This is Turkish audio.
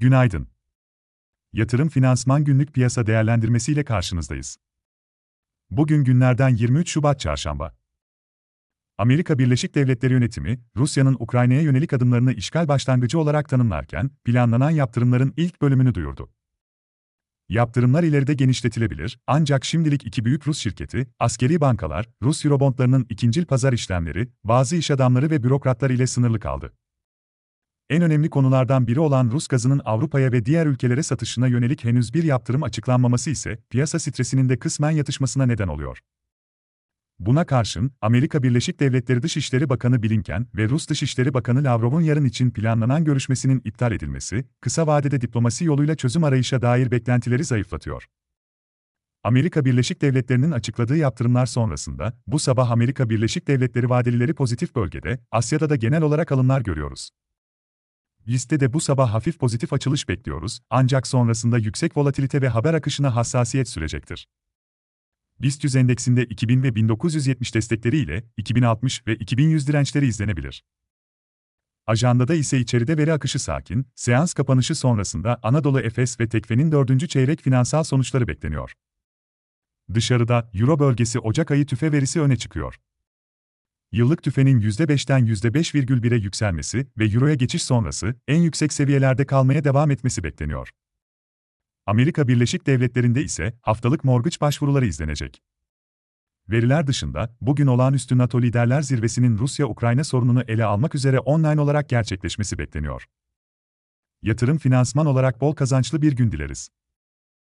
Günaydın. Yatırım Finansman Günlük Piyasa Değerlendirmesi ile karşınızdayız. Bugün günlerden 23 Şubat Çarşamba. Amerika Birleşik Devletleri yönetimi, Rusya'nın Ukrayna'ya yönelik adımlarını işgal başlangıcı olarak tanımlarken, planlanan yaptırımların ilk bölümünü duyurdu. Yaptırımlar ileride genişletilebilir, ancak şimdilik iki büyük Rus şirketi, askeri bankalar, Rus Eurobondlarının ikincil pazar işlemleri, bazı iş adamları ve bürokratlar ile sınırlı kaldı. En önemli konulardan biri olan Rus gazının Avrupa'ya ve diğer ülkelere satışına yönelik henüz bir yaptırım açıklanmaması ise piyasa stresinin de kısmen yatışmasına neden oluyor. Buna karşın, Amerika Birleşik Devletleri Dışişleri Bakanı Blinken ve Rus Dışişleri Bakanı Lavrov'un yarın için planlanan görüşmesinin iptal edilmesi, kısa vadede diplomasi yoluyla çözüm arayışa dair beklentileri zayıflatıyor. Amerika Birleşik Devletleri'nin açıkladığı yaptırımlar sonrasında, bu sabah Amerika Birleşik Devletleri vadelileri pozitif bölgede, Asya'da da genel olarak alımlar görüyoruz. Listede bu sabah hafif pozitif açılış bekliyoruz, ancak sonrasında yüksek volatilite ve haber akışına hassasiyet sürecektir. BIST 100 endeksinde 2000 ve 1970 destekleri ile 2060 ve 2100 dirençleri izlenebilir. Ajandada ise içeride veri akışı sakin, seans kapanışı sonrasında Anadolu Efes ve Tekfe'nin dördüncü çeyrek finansal sonuçları bekleniyor. Dışarıda, Euro bölgesi Ocak ayı tüfe verisi öne çıkıyor. Yıllık tüfenin %5'ten %5,1'e yükselmesi ve Euro'ya geçiş sonrası en yüksek seviyelerde kalmaya devam etmesi bekleniyor. Amerika Birleşik Devletleri'nde ise haftalık mortgage başvuruları izlenecek. Veriler dışında, bugün olağanüstü NATO Liderler Zirvesi'nin Rusya-Ukrayna sorununu ele almak üzere online olarak gerçekleşmesi bekleniyor. Yatırım finansman olarak bol kazançlı bir gün dileriz.